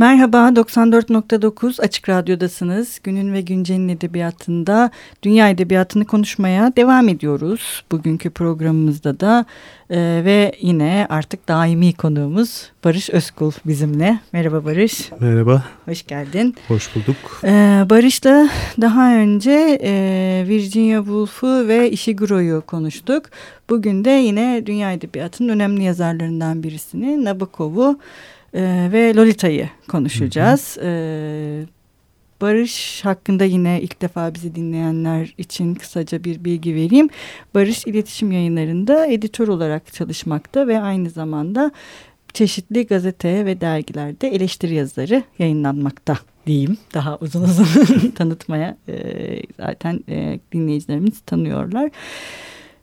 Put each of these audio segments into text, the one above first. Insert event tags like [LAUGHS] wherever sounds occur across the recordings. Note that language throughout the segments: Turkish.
Merhaba, 94.9 Açık Radyo'dasınız. Günün ve Güncel'in edebiyatında dünya edebiyatını konuşmaya devam ediyoruz. Bugünkü programımızda da e, ve yine artık daimi konuğumuz Barış Özkul bizimle. Merhaba Barış. Merhaba. Hoş geldin. Hoş bulduk. E, Barış'la daha önce e, Virginia Woolf'u ve Ishiguro'yu konuştuk. Bugün de yine dünya edebiyatının önemli yazarlarından birisini Nabokov'u e, ve Lolita'yı konuşacağız. Hı hı. E, Barış hakkında yine ilk defa bizi dinleyenler için kısaca bir bilgi vereyim. Barış iletişim yayınlarında editör olarak çalışmakta ve aynı zamanda çeşitli gazete ve dergilerde eleştiri yazıları yayınlanmakta diyeyim. Daha uzun uzun [LAUGHS] tanıtmaya e, zaten e, dinleyicilerimiz tanıyorlar.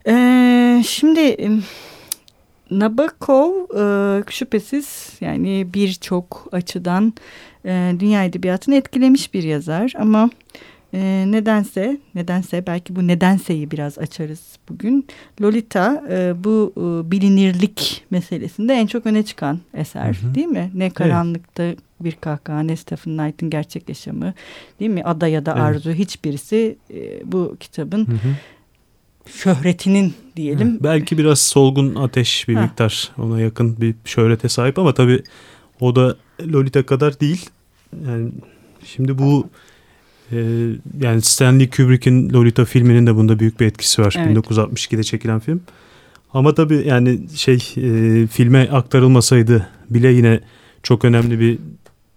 E, şimdi Nabokov e, şüphesiz yani birçok açıdan e, dünya edebiyatını etkilemiş bir yazar ama e, nedense nedense belki bu nedenseyi biraz açarız bugün. Lolita e, bu e, bilinirlik meselesinde en çok öne çıkan eser hı hı. değil mi? Ne karanlıkta evet. bir kahkaha ne Stephen Knight'ın gerçek yaşamı değil mi? Ada ya da evet. Arzu hiçbirisi e, bu kitabın hı hı şöhretinin diyelim. Hı, belki biraz solgun ateş bir ha. miktar ona yakın bir şöhrete sahip ama tabii o da Lolita kadar değil. Yani şimdi bu e, yani Stanley Kubrick'in Lolita filminin de bunda büyük bir etkisi var. Evet. 1962'de çekilen film. Ama tabii yani şey e, filme aktarılmasaydı bile yine çok önemli bir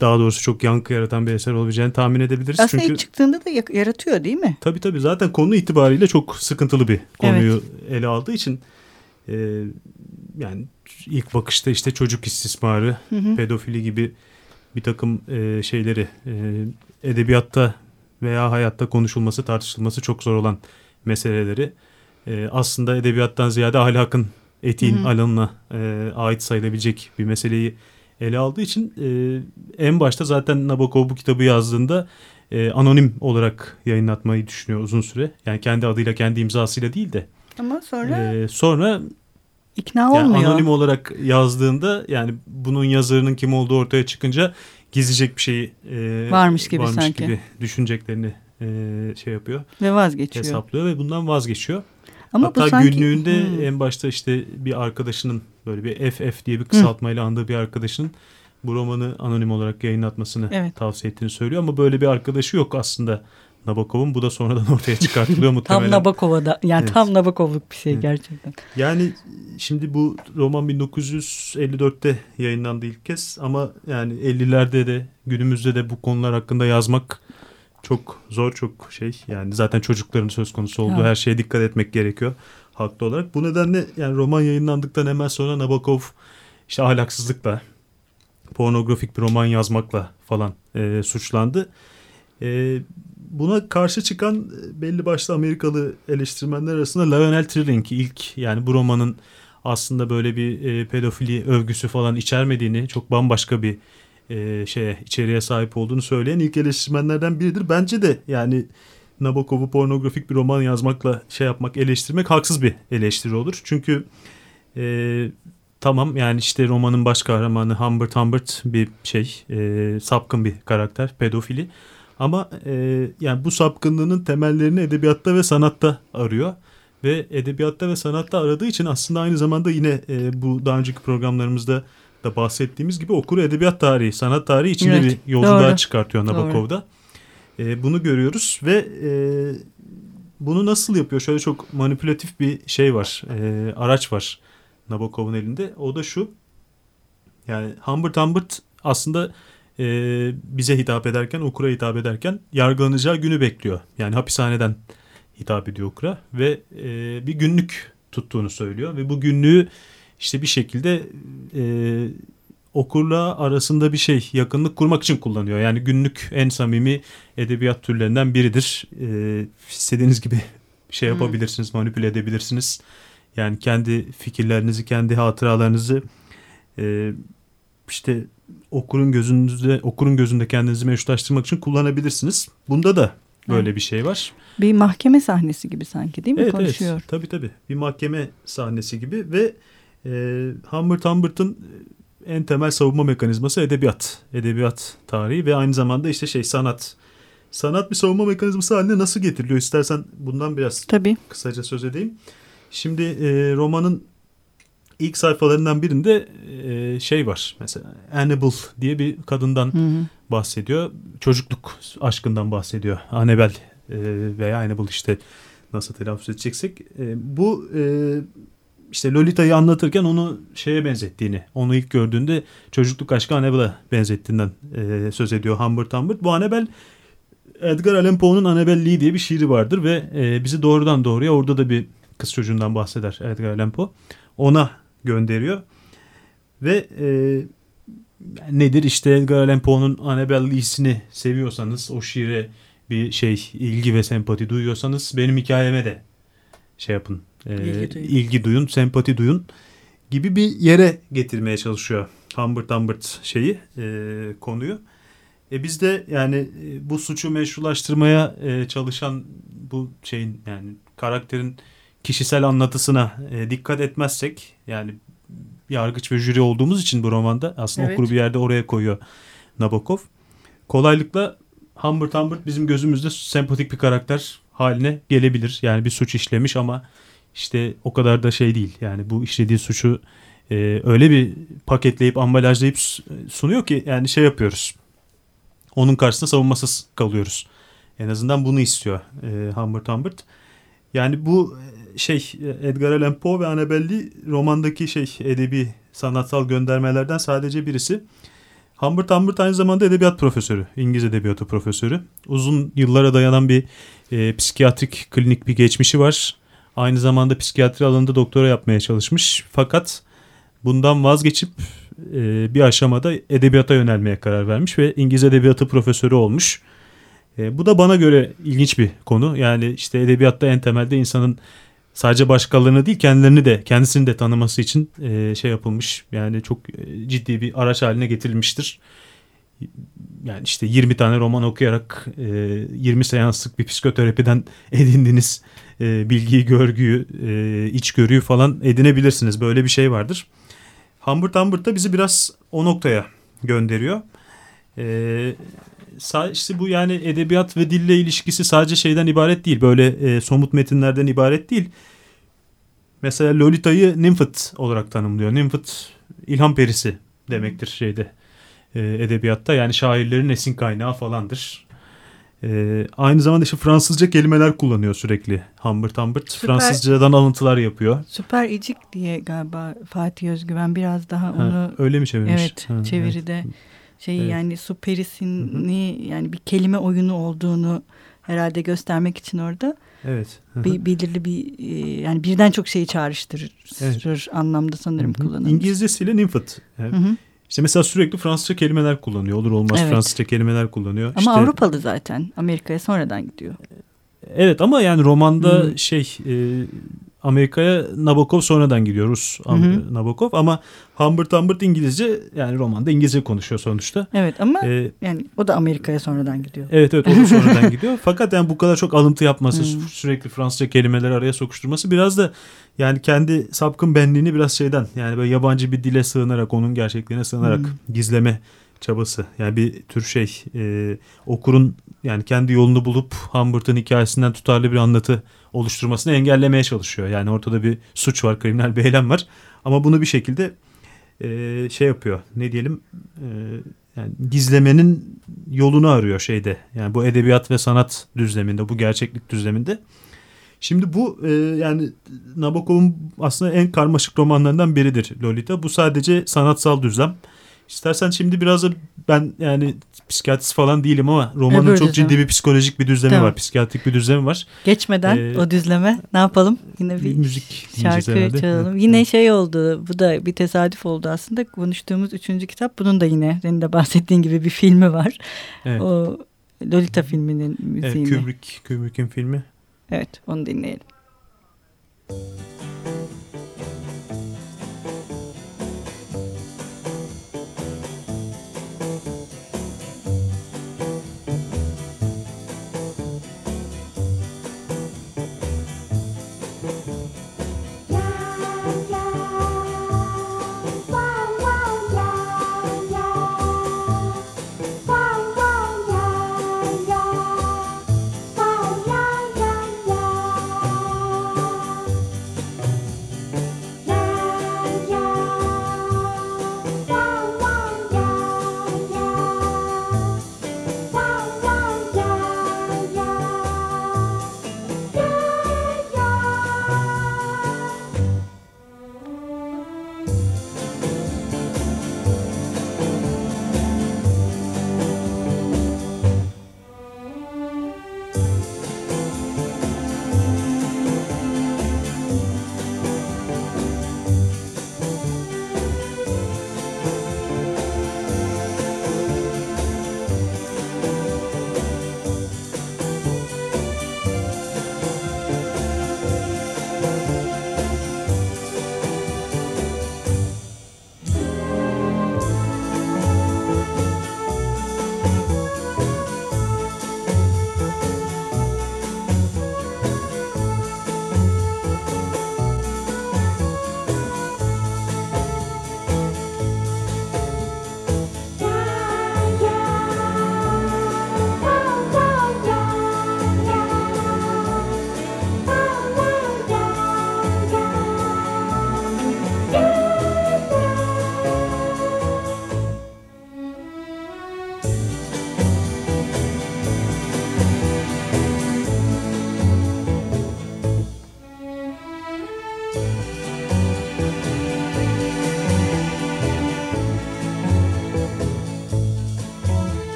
daha doğrusu çok yankı yaratan bir eser olabileceğini tahmin edebiliriz. Aslında Çünkü, ilk çıktığında da yaratıyor değil mi? Tabii tabii zaten konu itibariyle çok sıkıntılı bir konuyu evet. ele aldığı için e, yani ilk bakışta işte çocuk istismarı, hı hı. pedofili gibi bir takım e, şeyleri e, edebiyatta veya hayatta konuşulması, tartışılması çok zor olan meseleleri e, aslında edebiyattan ziyade ahlakın, etiğin alanına e, ait sayılabilecek bir meseleyi ele aldığı için e, en başta zaten Nabokov bu kitabı yazdığında e, anonim olarak yayınlatmayı düşünüyor uzun süre. Yani kendi adıyla kendi imzasıyla değil de. Ama sonra e, sonra ikna olmuyor. Yani anonim olarak yazdığında yani bunun yazarının kim olduğu ortaya çıkınca gizleyecek bir şey e, varmış gibi varmış sanki. gibi düşüneceklerini e, şey yapıyor. Ve vazgeçiyor. Hesaplıyor ve bundan vazgeçiyor. Ama Hatta bu sanki... günlüğünde hmm. en başta işte bir arkadaşının böyle bir FF diye bir kısaltmayla andığı bir arkadaşının bu romanı anonim olarak yayınlatmasını evet. tavsiye ettiğini söylüyor. Ama böyle bir arkadaşı yok aslında Nabokov'un. Bu da sonradan [LAUGHS] ortaya çıkartılıyor muhtemelen. tam Nabokov'a yani evet. tam Nabokov'luk bir şey evet. gerçekten. Yani şimdi bu roman 1954'te yayınlandı ilk kez ama yani 50'lerde de günümüzde de bu konular hakkında yazmak çok zor çok şey yani zaten çocukların söz konusu olduğu her şeye dikkat etmek gerekiyor haklı olarak. Bu nedenle yani roman yayınlandıktan hemen sonra Nabokov işte ahlaksızlıkla pornografik bir roman yazmakla falan e, suçlandı. E, buna karşı çıkan e, belli başlı Amerikalı eleştirmenler arasında Lionel Trilling ilk yani bu romanın aslında böyle bir e, pedofili övgüsü falan içermediğini çok bambaşka bir e, şeye içeriğe sahip olduğunu söyleyen ilk eleştirmenlerden biridir. Bence de yani Nabokov'u pornografik bir roman yazmakla şey yapmak, eleştirmek haksız bir eleştiri olur. Çünkü e, tamam yani işte romanın baş kahramanı Humbert Humbert bir şey, e, sapkın bir karakter, pedofili. Ama e, yani bu sapkınlığının temellerini edebiyatta ve sanatta arıyor. Ve edebiyatta ve sanatta aradığı için aslında aynı zamanda yine e, bu daha önceki programlarımızda da bahsettiğimiz gibi okuru edebiyat tarihi, sanat tarihi içinde evet, bir yolculuğa doğru. çıkartıyor Nabokov'da. E, bunu görüyoruz ve e, bunu nasıl yapıyor? Şöyle çok manipülatif bir şey var, e, araç var Nabokov'un elinde. O da şu, yani Humbert Humbert aslında e, bize hitap ederken, okura hitap ederken yargılanacağı günü bekliyor. Yani hapishaneden hitap ediyor okura ve e, bir günlük tuttuğunu söylüyor ve bu günlüğü işte bir şekilde e, okurla arasında bir şey yakınlık kurmak için kullanıyor. Yani günlük en samimi edebiyat türlerinden biridir. E, istediğiniz gibi şey yapabilirsiniz, hmm. manipüle edebilirsiniz. Yani kendi fikirlerinizi, kendi hatıralarınızı e, işte okurun gözünde okurun gözünde kendinizi meşrulaştırmak için kullanabilirsiniz. Bunda da böyle bir şey var. Bir mahkeme sahnesi gibi sanki değil mi? Evet, Konuşuyor. Evet, tabii tabii. Bir mahkeme sahnesi gibi ve e, Humbert Humbert'ın en temel savunma mekanizması edebiyat. Edebiyat tarihi ve aynı zamanda işte şey sanat. Sanat bir savunma mekanizması haline nasıl getiriliyor? İstersen bundan biraz Tabii. kısaca söz edeyim. Şimdi e, romanın ilk sayfalarından birinde e, şey var. Mesela Annabel diye bir kadından Hı hı. bahsediyor. Çocukluk aşkından bahsediyor. Annabel e, veya Annabel işte nasıl telaffuz edeceksek. E, bu e, işte Lolita'yı anlatırken onu şeye benzettiğini, onu ilk gördüğünde çocukluk aşkı Annabel'e benzettiğinden e, söz ediyor Humbert Humbert. Bu Annabel Edgar Allan Poe'nun Annabel Lee diye bir şiiri vardır ve e, bizi doğrudan doğruya orada da bir kız çocuğundan bahseder Edgar Allan Poe. Ona gönderiyor ve e, nedir işte Edgar Allan Poe'nun Annabel Lee'sini seviyorsanız o şiire bir şey ilgi ve sempati duyuyorsanız benim hikayeme de şey yapın İlgi duyun. ilgi duyun sempati duyun gibi bir yere getirmeye çalışıyor Humbert Humbert şeyi e, konuyu. E biz de yani e, bu suçu meşrulaştırmaya e, çalışan bu şeyin yani karakterin kişisel anlatısına e, dikkat etmezsek yani yargıç ve jüri olduğumuz için bu romanda aslında Evet. okuru bir yerde oraya koyuyor Nabokov. Kolaylıkla Humbert Humbert bizim gözümüzde sempatik bir karakter haline gelebilir. Yani bir suç işlemiş ama işte o kadar da şey değil. Yani bu işlediği suçu e, öyle bir paketleyip ambalajlayıp sunuyor ki yani şey yapıyoruz. Onun karşısında savunmasız kalıyoruz. En azından bunu istiyor e, Humbert Humbert. Yani bu e, şey e, Edgar Allan Poe ve Annabel Lee romandaki şey edebi sanatsal göndermelerden sadece birisi. Humbert Humbert aynı zamanda edebiyat profesörü, İngiliz edebiyatı profesörü. Uzun yıllara dayanan bir e, psikiyatrik klinik bir geçmişi var. Aynı zamanda psikiyatri alanında doktora yapmaya çalışmış. Fakat bundan vazgeçip e, bir aşamada edebiyata yönelmeye karar vermiş ve İngiliz edebiyatı profesörü olmuş. E, bu da bana göre ilginç bir konu. Yani işte edebiyatta en temelde insanın sadece başkalarını değil kendilerini de kendisini de tanıması için e, şey yapılmış. Yani çok e, ciddi bir araç haline getirilmiştir. Yani işte 20 tane roman okuyarak e, 20 seanslık bir psikoterapiden [LAUGHS] edindiğiniz e, bilgiyi, görgüyü, e, içgörüyü falan edinebilirsiniz. Böyle bir şey vardır. Humbert Humbert da bizi biraz o noktaya gönderiyor. E, sa- işte bu yani edebiyat ve dille ilişkisi sadece şeyden ibaret değil. Böyle e, somut metinlerden ibaret değil. Mesela Lolita'yı Nymphet olarak tanımlıyor. Nymphet ilham perisi demektir şeyde e, edebiyatta. Yani şairlerin esin kaynağı falandır. E, aynı zamanda işte Fransızca kelimeler kullanıyor sürekli Humbert Humbert. Süper. Fransızcadan alıntılar yapıyor. Süper İcik diye galiba Fatih Özgüven biraz daha Ha, onu öyle mi çevirmiş? evet Ha, çeviride şeyi Evet. yani su perisini yani bir kelime oyunu olduğunu herhalde göstermek için orada Evet. Bir belirli bir e, yani birden çok şeyi çağrıştırır anlamda sanırım kullanılmış. İngilizcesiyle Nymphet. Evet. Hı hı. İşte mesela sürekli Fransızca kelimeler kullanıyor. Olur olmaz Evet. Fransızca kelimeler kullanıyor. Ama İşte- Avrupalı zaten. Amerika'ya sonradan gidiyor. Evet ama yani romanda Hı. şey e, Amerika'ya Nabokov sonradan gidiyor Rus Hı hı. Nabokov ama Humbert Humbert İngilizce yani romanda İngilizce konuşuyor sonuçta. Evet ama E, yani o da Amerika'ya sonradan gidiyor. evet evet o da sonradan [LAUGHS] gidiyor. Fakat yani bu kadar çok alıntı yapması Hı. sü- sürekli Fransızca kelimeleri araya sokuşturması biraz da yani kendi sapkın benliğini biraz şeyden yani böyle yabancı bir dile sığınarak onun gerçekliğine sığınarak Hı. gizleme çabası. Yani bir tür şey e, okurun yani kendi yolunu bulup Humbert'ın hikayesinden tutarlı bir anlatı oluşturmasını engellemeye çalışıyor. Yani ortada bir suç var, kriminal bir eylem var. Ama bunu bir şekilde e, şey yapıyor. Ne diyelim? E, yani gizlemenin yolunu arıyor şeyde. Yani bu edebiyat ve sanat düzleminde, bu gerçeklik düzleminde. Şimdi bu e, yani Nabokov'un aslında en karmaşık romanlarından biridir Lolita. Bu sadece sanatsal düzlem. İstersen şimdi biraz da ben yani psikiyatrist falan değilim ama romanın Öbür çok düzlem. ciddi bir psikolojik bir düzlemi Tamam. var. Psikiyatrik bir düzlemi var. Geçmeden Ee, o düzleme ne yapalım? Yine bir müzik şarkı çalalım. Evet, Yine evet. şey oldu. Bu da bir tesadüf oldu aslında. Konuştuğumuz üçüncü kitap. Bunun da yine senin de bahsettiğin gibi bir filmi var. Evet. O Lolita filminin Evet, müziğini. Evet, Kubrick, Kubrick'in filmi. onu dinleyelim. Yeah,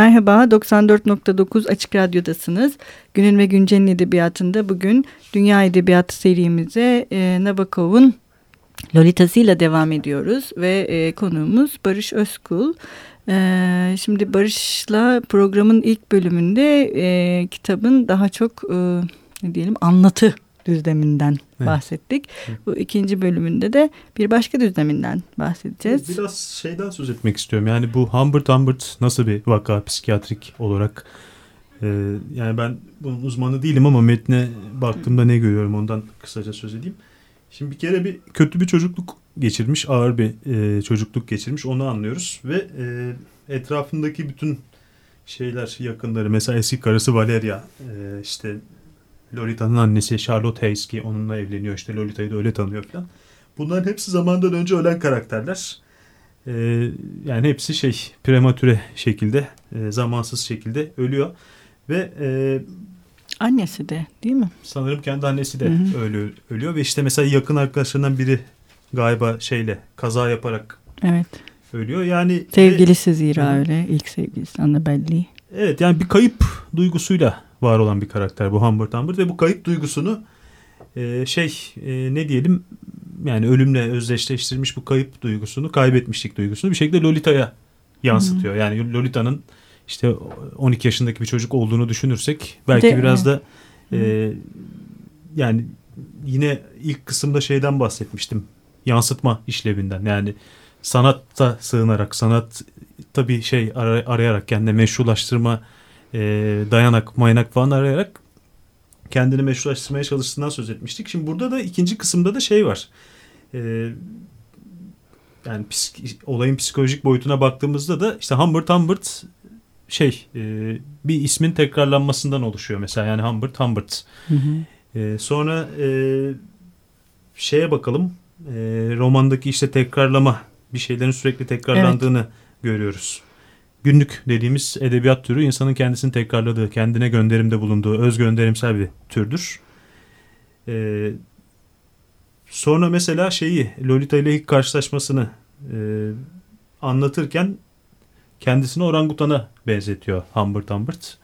Merhaba, 94.9 Açık Radyo'dasınız. Günün ve Güncel'in edebiyatında bugün Dünya Edebiyatı serimize e, Nabokov'un Lolita'sıyla devam ediyoruz ve e, konuğumuz Barış Özkul. E, şimdi Barış'la programın ilk bölümünde e, kitabın daha çok e, ne diyelim anlatı düzleminden evet. bahsettik. Evet. Bu ikinci bölümünde de bir başka düzleminden bahsedeceğiz. Biraz şeyden söz etmek istiyorum. Yani bu Humbert Humbert nasıl bir vaka psikiyatrik olarak ee, yani ben bunun uzmanı değilim ama metne baktığımda ne görüyorum ondan kısaca söz edeyim. Şimdi bir kere bir kötü bir çocukluk geçirmiş, ağır bir e, çocukluk geçirmiş onu anlıyoruz ve e, etrafındaki bütün şeyler yakınları mesela eski karısı Valeria e, işte Lolita'nın annesi Charlotte Hayes ki onunla evleniyor işte Lolita'yı da öyle tanıyor falan. Bunların hepsi zamandan önce ölen karakterler. Ee, yani hepsi şey prematüre şekilde, e, zamansız şekilde ölüyor. Ve e, annesi de değil mi? Sanırım kendi annesi de Hı-hı. ölüyor, ölüyor ve işte mesela yakın arkadaşlarından biri galiba şeyle kaza yaparak evet. ölüyor. Yani sevgilisi zira öyle ilk sevgilisi Annabelle'yi. Evet yani bir kayıp duygusuyla var olan bir karakter bu Humbert Humbert ve bu kayıp duygusunu e, şey e, ne diyelim yani ölümle özdeşleştirmiş bu kayıp duygusunu kaybetmişlik duygusunu bir şekilde Lolita'ya yansıtıyor. Hmm. Yani Lolita'nın işte 12 yaşındaki bir çocuk olduğunu düşünürsek belki De, biraz da e, yani yine ilk kısımda şeyden bahsetmiştim. Yansıtma işlevinden yani sanatta sığınarak sanat tabii şey arayarak kendine meşrulaştırma e, dayanak maynak falan arayarak kendini meşrulaştırmaya çalıştığından söz etmiştik. Şimdi burada da ikinci kısımda da şey var. E, yani psik, olayın psikolojik boyutuna baktığımızda da işte Humbert Humbert şey e, bir ismin tekrarlanmasından oluşuyor mesela yani Humbert Humbert. Hı hı. E, sonra e, şeye bakalım e, romandaki işte tekrarlama bir şeylerin sürekli tekrarlandığını evet. görüyoruz. Günlük dediğimiz edebiyat türü insanın kendisini tekrarladığı, kendine gönderimde bulunduğu öz gönderimsel bir türdür. Ee, sonra mesela şeyi Lolita ile ilk karşılaşmasını e, anlatırken kendisini orangutana benzetiyor Humbert Humbert.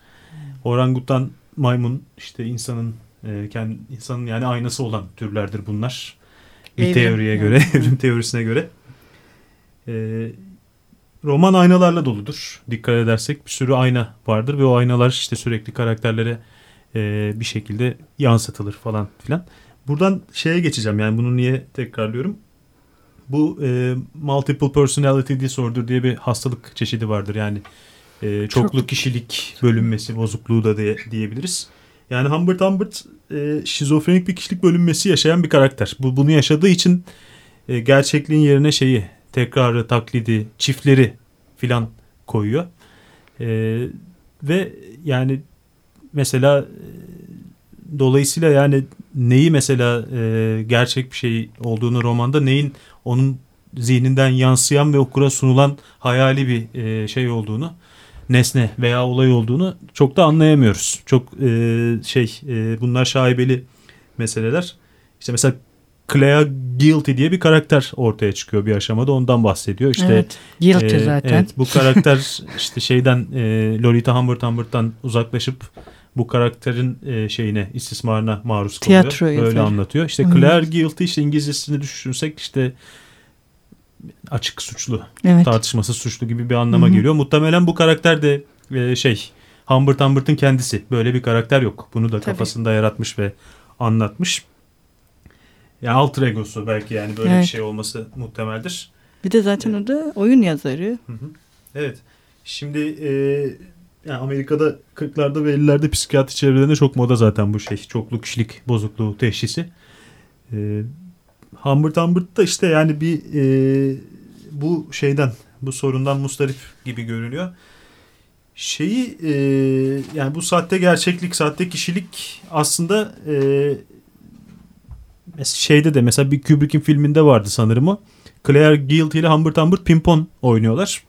Orangutan maymun işte insanın e, kendi, insanın yani aynası olan türlerdir bunlar. Bir evrim. teoriye göre, [LAUGHS] evrim teorisine göre. E, roman aynalarla doludur. Dikkat edersek bir sürü ayna vardır ve o aynalar işte sürekli karakterlere e, bir şekilde yansıtılır falan filan. Buradan şeye geçeceğim yani bunu niye tekrarlıyorum? Bu e, multiple personality disorder diye bir hastalık çeşidi vardır yani e, çoklu Çok... kişilik bölünmesi bozukluğu da diye, diyebiliriz. Yani Humbert Humbert e, şizofrenik bir kişilik bölünmesi yaşayan bir karakter. Bu bunu yaşadığı için e, gerçekliğin yerine şeyi tekrarı, taklidi, çiftleri filan koyuyor. E, ve yani mesela e, dolayısıyla yani neyi mesela e, gerçek bir şey olduğunu romanda neyin onun zihninden yansıyan ve okura sunulan hayali bir e, şey olduğunu nesne veya olay olduğunu çok da anlayamıyoruz. Çok e, şey e, bunlar şaibeli meseleler. İşte mesela Clea Guilty diye bir karakter ortaya çıkıyor bir aşamada ondan bahsediyor. İşte evet, Guilty e, zaten. Evet, bu karakter [LAUGHS] işte şeyden e, Lolita Humbert Humbert'tan uzaklaşıp bu karakterin e, şeyine istismarına maruz kalıyor. Tiyatro Öyle anlatıyor. İşte Claire Guilty işte İngilizcesini düşünsek işte açık suçlu, evet. tartışmasız suçlu gibi bir anlama Hı-hı. geliyor. Muhtemelen bu karakter de e, şey Humbert Humbert'ın kendisi. Böyle bir karakter yok. Bunu da Tabii. kafasında yaratmış ve anlatmış. Yani alter egosu belki yani böyle evet. bir şey olması muhtemeldir. Bir de zaten o da oyun yazarı. Hı hı. Evet. Şimdi e, yani Amerika'da 40'larda ve 50'lerde psikiyatri çevrelerinde çok moda zaten bu şey. Çoklu kişilik bozukluğu teşhisi. E, Humbert Humbert da işte yani bir e, bu şeyden bu sorundan mustarip gibi görünüyor. Şeyi e, yani bu sahte gerçeklik, sahte kişilik aslında e, şeyde de mesela bir Kubrick'in filminde vardı sanırım o. Claire Guilty ile Humbert Humbert pimpon oynuyorlar.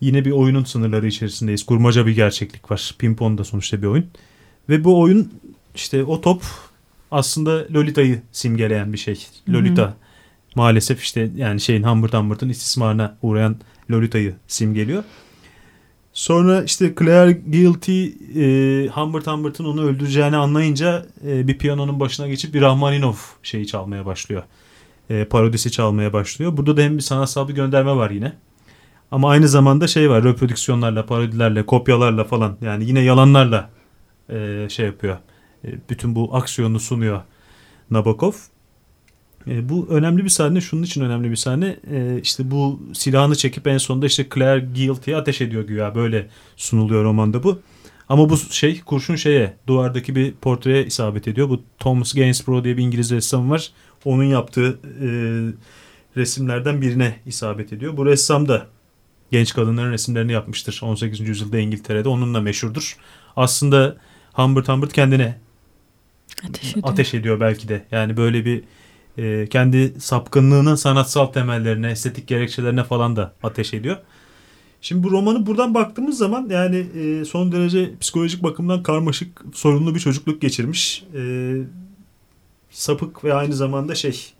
Yine bir oyunun sınırları içerisindeyiz. Kurmaca bir gerçeklik var. Pimpon da sonuçta bir oyun. Ve bu oyun işte o top aslında Lolita'yı simgeleyen bir şey. Lolita Hı-hı. maalesef işte yani şeyin Humbert Humbert'ın istismarına uğrayan Lolita'yı simgeliyor. Sonra işte Claire Guilty e, Humbert Humbert'ın onu öldüreceğini anlayınca e, bir piyanonun başına geçip bir Rahmaninov şeyi çalmaya başlıyor. E, parodisi çalmaya başlıyor. Burada da hem bir sanatsal bir gönderme var yine. Ama aynı zamanda şey var reprodüksiyonlarla, parodilerle, kopyalarla falan yani yine yalanlarla e, şey yapıyor. E, bütün bu aksiyonu sunuyor Nabokov. E, bu önemli bir sahne. Şunun için önemli bir sahne. E, işte bu silahını çekip en sonunda işte Claire Guilty'ye ateş ediyor güya. Böyle sunuluyor romanda bu. Ama bu şey kurşun şeye duvardaki bir portreye isabet ediyor. Bu Thomas Gainsborough diye bir İngiliz ressam var. Onun yaptığı e, resimlerden birine isabet ediyor. Bu ressam da genç kadınların resimlerini yapmıştır. 18. yüzyılda İngiltere'de onunla meşhurdur. Aslında Humbert Humbert kendine ateş ediyor. ateş ediyor belki de. Yani böyle bir e, kendi sapkınlığının sanatsal temellerine, estetik gerekçelerine falan da ateş ediyor. Şimdi bu romanı buradan baktığımız zaman yani e, son derece psikolojik bakımdan karmaşık, sorunlu bir çocukluk geçirmiş. E, sapık ve aynı zamanda şey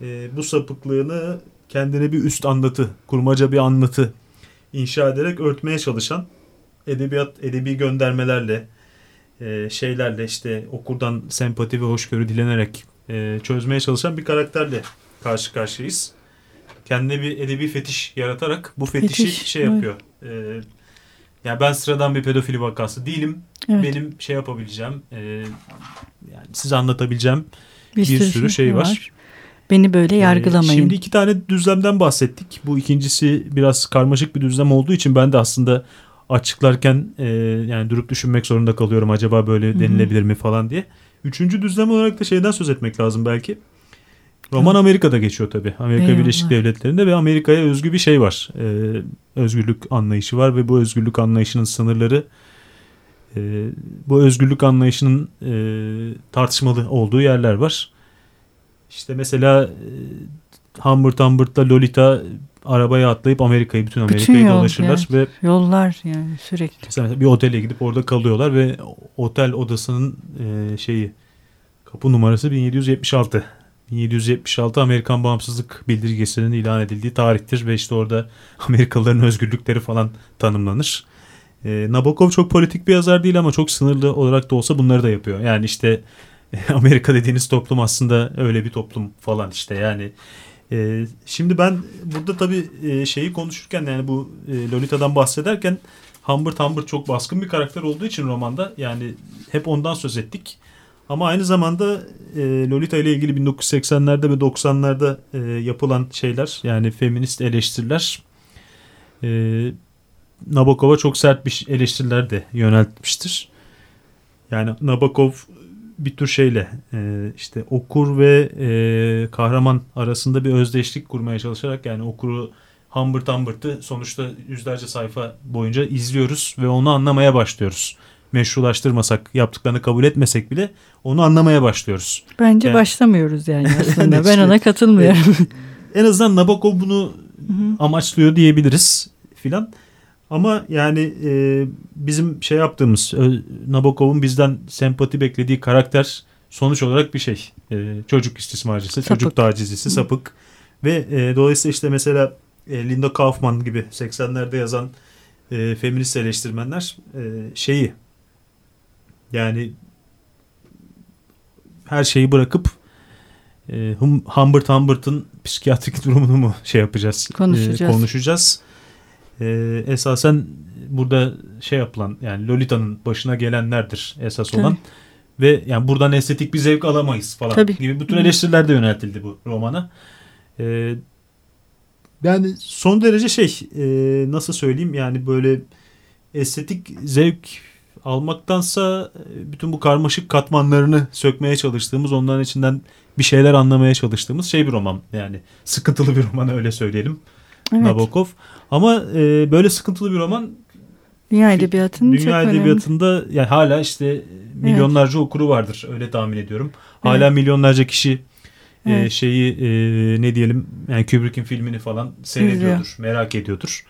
e, bu sapıklığını kendine bir üst anlatı, kurmaca bir anlatı inşa ederek örtmeye çalışan edebiyat, edebi göndermelerle, e, şeylerle işte okurdan sempati ve hoşgörü dilenerek e, çözmeye çalışan bir karakterle karşı karşıyayız. Kendine bir edebi fetiş yaratarak bu fetişi fetiş, şey yapıyor. Evet. E, yani ben sıradan bir pedofili vakası değilim. Evet. Benim şey yapabileceğim, e, yani size anlatabileceğim bir, bir sürü, sürü şey var. var. Beni böyle yargılamayın. Ee, şimdi iki tane düzlemden bahsettik. Bu ikincisi biraz karmaşık bir düzlem olduğu için ben de aslında açıklarken e, yani durup düşünmek zorunda kalıyorum. Acaba böyle denilebilir mi falan diye. Üçüncü düzlem olarak da şeyden söz etmek lazım belki. Roman. Amerika'da geçiyor tabii. Amerika Eyvallah. Birleşik Devletleri'nde ve Amerika'ya özgü bir şey var. Ee, özgürlük anlayışı var ve bu özgürlük anlayışının sınırları e, bu özgürlük anlayışının e, tartışmalı olduğu yerler var. İşte mesela e, Humbert Humbert'la Lolita arabaya atlayıp Amerika'yı bütün Amerika'yı bütün yol, dolaşırlar yani, ve yollar yani sürekli. Mesela bir otele gidip orada kalıyorlar ve otel odasının e, şeyi kapı numarası 1776. 1776 Amerikan bağımsızlık bildirgesinin ilan edildiği tarihtir ve işte orada Amerikalıların özgürlükleri falan tanımlanır. E, Nabokov çok politik bir yazar değil ama çok sınırlı olarak da olsa bunları da yapıyor. Yani işte Amerika dediğiniz toplum aslında öyle bir toplum falan işte yani e, şimdi ben burada tabii e, şeyi konuşurken yani bu e, Lolita'dan bahsederken Humbert Humbert çok baskın bir karakter olduğu için romanda yani hep ondan söz ettik. Ama aynı zamanda e, Lolita ile ilgili 1980'lerde ve 90'larda e, yapılan şeyler yani feminist eleştiriler e, Nabokov'a çok sert bir eleştiriler de yöneltmiştir. Yani Nabokov bir tür şeyle e, işte okur ve e, kahraman arasında bir özdeşlik kurmaya çalışarak yani okuru Humbert Humbert'ı sonuçta yüzlerce sayfa boyunca izliyoruz ve onu anlamaya başlıyoruz. Meşrulaştırmasak, yaptıklarını kabul etmesek bile onu anlamaya başlıyoruz. Bence yani, başlamıyoruz yani [LAUGHS] aslında. ben ona katılmıyorum. en azından Nabokov bunu amaçlıyor diyebiliriz filan. Ama yani e, bizim şey yaptığımız Nabokov'un bizden sempati beklediği karakter sonuç olarak bir şey. E, çocuk istismarcısı, sapık. çocuk tacizcisi, sapık. Ve e, dolayısıyla işte mesela e, Linda Kaufman gibi 80'lerde yazan e, feminist eleştirmenler e, şeyi yani her şeyi bırakıp e, Humbert Humbert'ın psikiyatrik durumunu mu şey yapacağız? Konuşacağız. E, konuşacağız e, esasen burada şey yapılan yani Lolita'nın başına gelenlerdir esas olan. Tabii. Ve yani buradan estetik bir zevk alamayız falan Tabii. gibi bütün eleştiriler de yöneltildi bu romana. E, yani son derece şey e, nasıl söyleyeyim yani böyle estetik zevk almaktansa e, bütün bu karmaşık katmanlarını sökmeye çalıştığımız onların içinden bir şeyler anlamaya çalıştığımız şey bir roman yani sıkıntılı bir roman öyle söyleyelim evet. Nabokov. Ama e, böyle sıkıntılı bir roman Dünya edebiyatının Dünya çok edebiyatında önemli. yani hala işte milyonlarca evet. okuru vardır öyle tahmin ediyorum. Hala evet. milyonlarca kişi e, evet. e, şeyi e, ne diyelim yani Kubrick'in filmini falan seyrediyordur, İzliyor. merak ediyordur.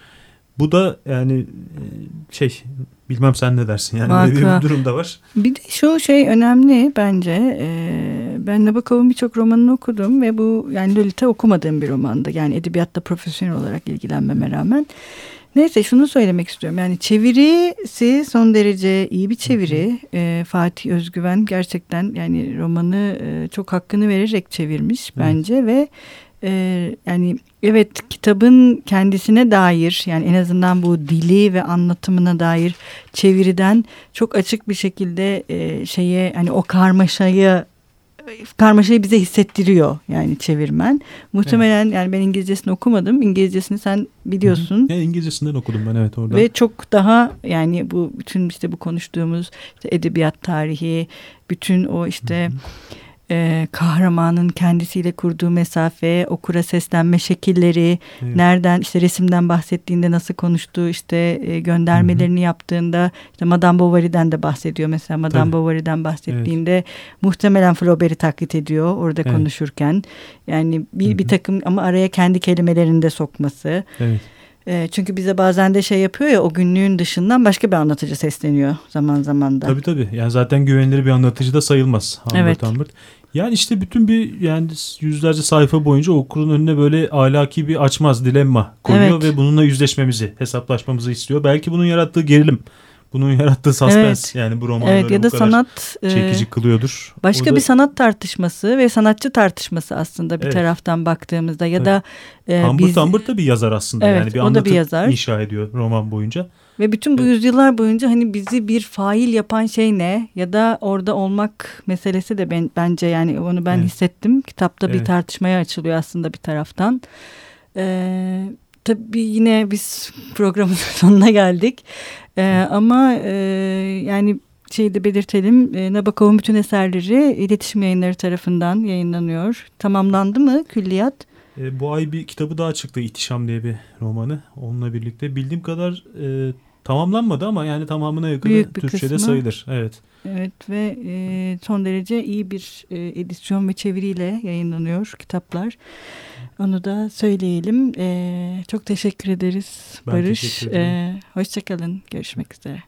Bu da yani e, şey bilmem sen ne dersin yani Vaka. böyle bir durum da var. Bir de şu şey önemli bence. Ee, ben Nabokov'un birçok romanını okudum ve bu yani Lolita okumadığım bir romandı. Yani edebiyatta profesyonel olarak ilgilenmeme rağmen. Neyse şunu söylemek istiyorum. Yani çevirisi son derece iyi bir çeviri. E, Fatih Özgüven gerçekten yani romanı e, çok hakkını vererek çevirmiş bence ve e, yani evet kitabın kendisine dair yani en azından bu dili ve anlatımına dair çeviriden çok açık bir şekilde e, şeye hani o karmaşayı karmaşayı bize hissettiriyor yani çevirmen. Muhtemelen evet. yani ben İngilizcesini okumadım. İngilizcesini sen biliyorsun. Hı hı. İngilizcesinden okudum ben evet orada. Ve çok daha yani bu bütün işte bu konuştuğumuz işte edebiyat tarihi, bütün o işte hı hı e, kahramanın kendisiyle kurduğu mesafe, okura seslenme şekilleri, evet. nereden işte resimden bahsettiğinde nasıl konuştuğu, işte e, göndermelerini Hı-hı. yaptığında işte Madame Bovary'den de bahsediyor mesela Madame Tabii. Bovary'den bahsettiğinde evet. muhtemelen Flaubert'i taklit ediyor orada evet. konuşurken. Yani bir, Hı-hı. bir takım ama araya kendi kelimelerini de sokması. Evet. E, çünkü bize bazen de şey yapıyor ya o günlüğün dışından başka bir anlatıcı sesleniyor zaman zaman da. Tabii tabii. Yani zaten güvenilir bir anlatıcı da sayılmaz. Humbert evet. Humbert. Yani işte bütün bir yani yüzlerce sayfa boyunca okurun önüne böyle ahlaki bir açmaz dilemma koyuyor evet. ve bununla yüzleşmemizi, hesaplaşmamızı istiyor. Belki bunun yarattığı gerilim, bunun yarattığı suspense evet. yani bu romanları evet, ya da sanat çekici e, kılıyordur. Başka da, bir sanat tartışması ve sanatçı tartışması aslında bir evet. taraftan baktığımızda ya Tabii. da e, Humbert biz Humbert da bir yazar aslında evet, yani bir anlatı bir yazar. inşa ediyor roman boyunca. Ve bütün bu evet. yüzyıllar boyunca hani bizi bir fail yapan şey ne ya da orada olmak meselesi de ben, bence yani onu ben evet. hissettim. Kitapta evet. bir tartışmaya açılıyor aslında bir taraftan. Ee, tabii yine biz programın [LAUGHS] sonuna geldik. Ee, ama e, yani şeyi de belirtelim. E, Nabokov'un bütün eserleri iletişim yayınları tarafından yayınlanıyor. Tamamlandı mı külliyat? E, bu ay bir kitabı daha çıktı İhtişam diye bir romanı. Onunla birlikte bildiğim kadar e, tamamlanmadı ama yani tamamına yakın Türkçe'de kısmı. sayılır. Evet. Evet ve e, son derece iyi bir e, edisyon ve çeviriyle yayınlanıyor kitaplar. Onu da söyleyelim. E, çok teşekkür ederiz ben Barış. Teşekkür ederim. E, hoşçakalın. Görüşmek üzere.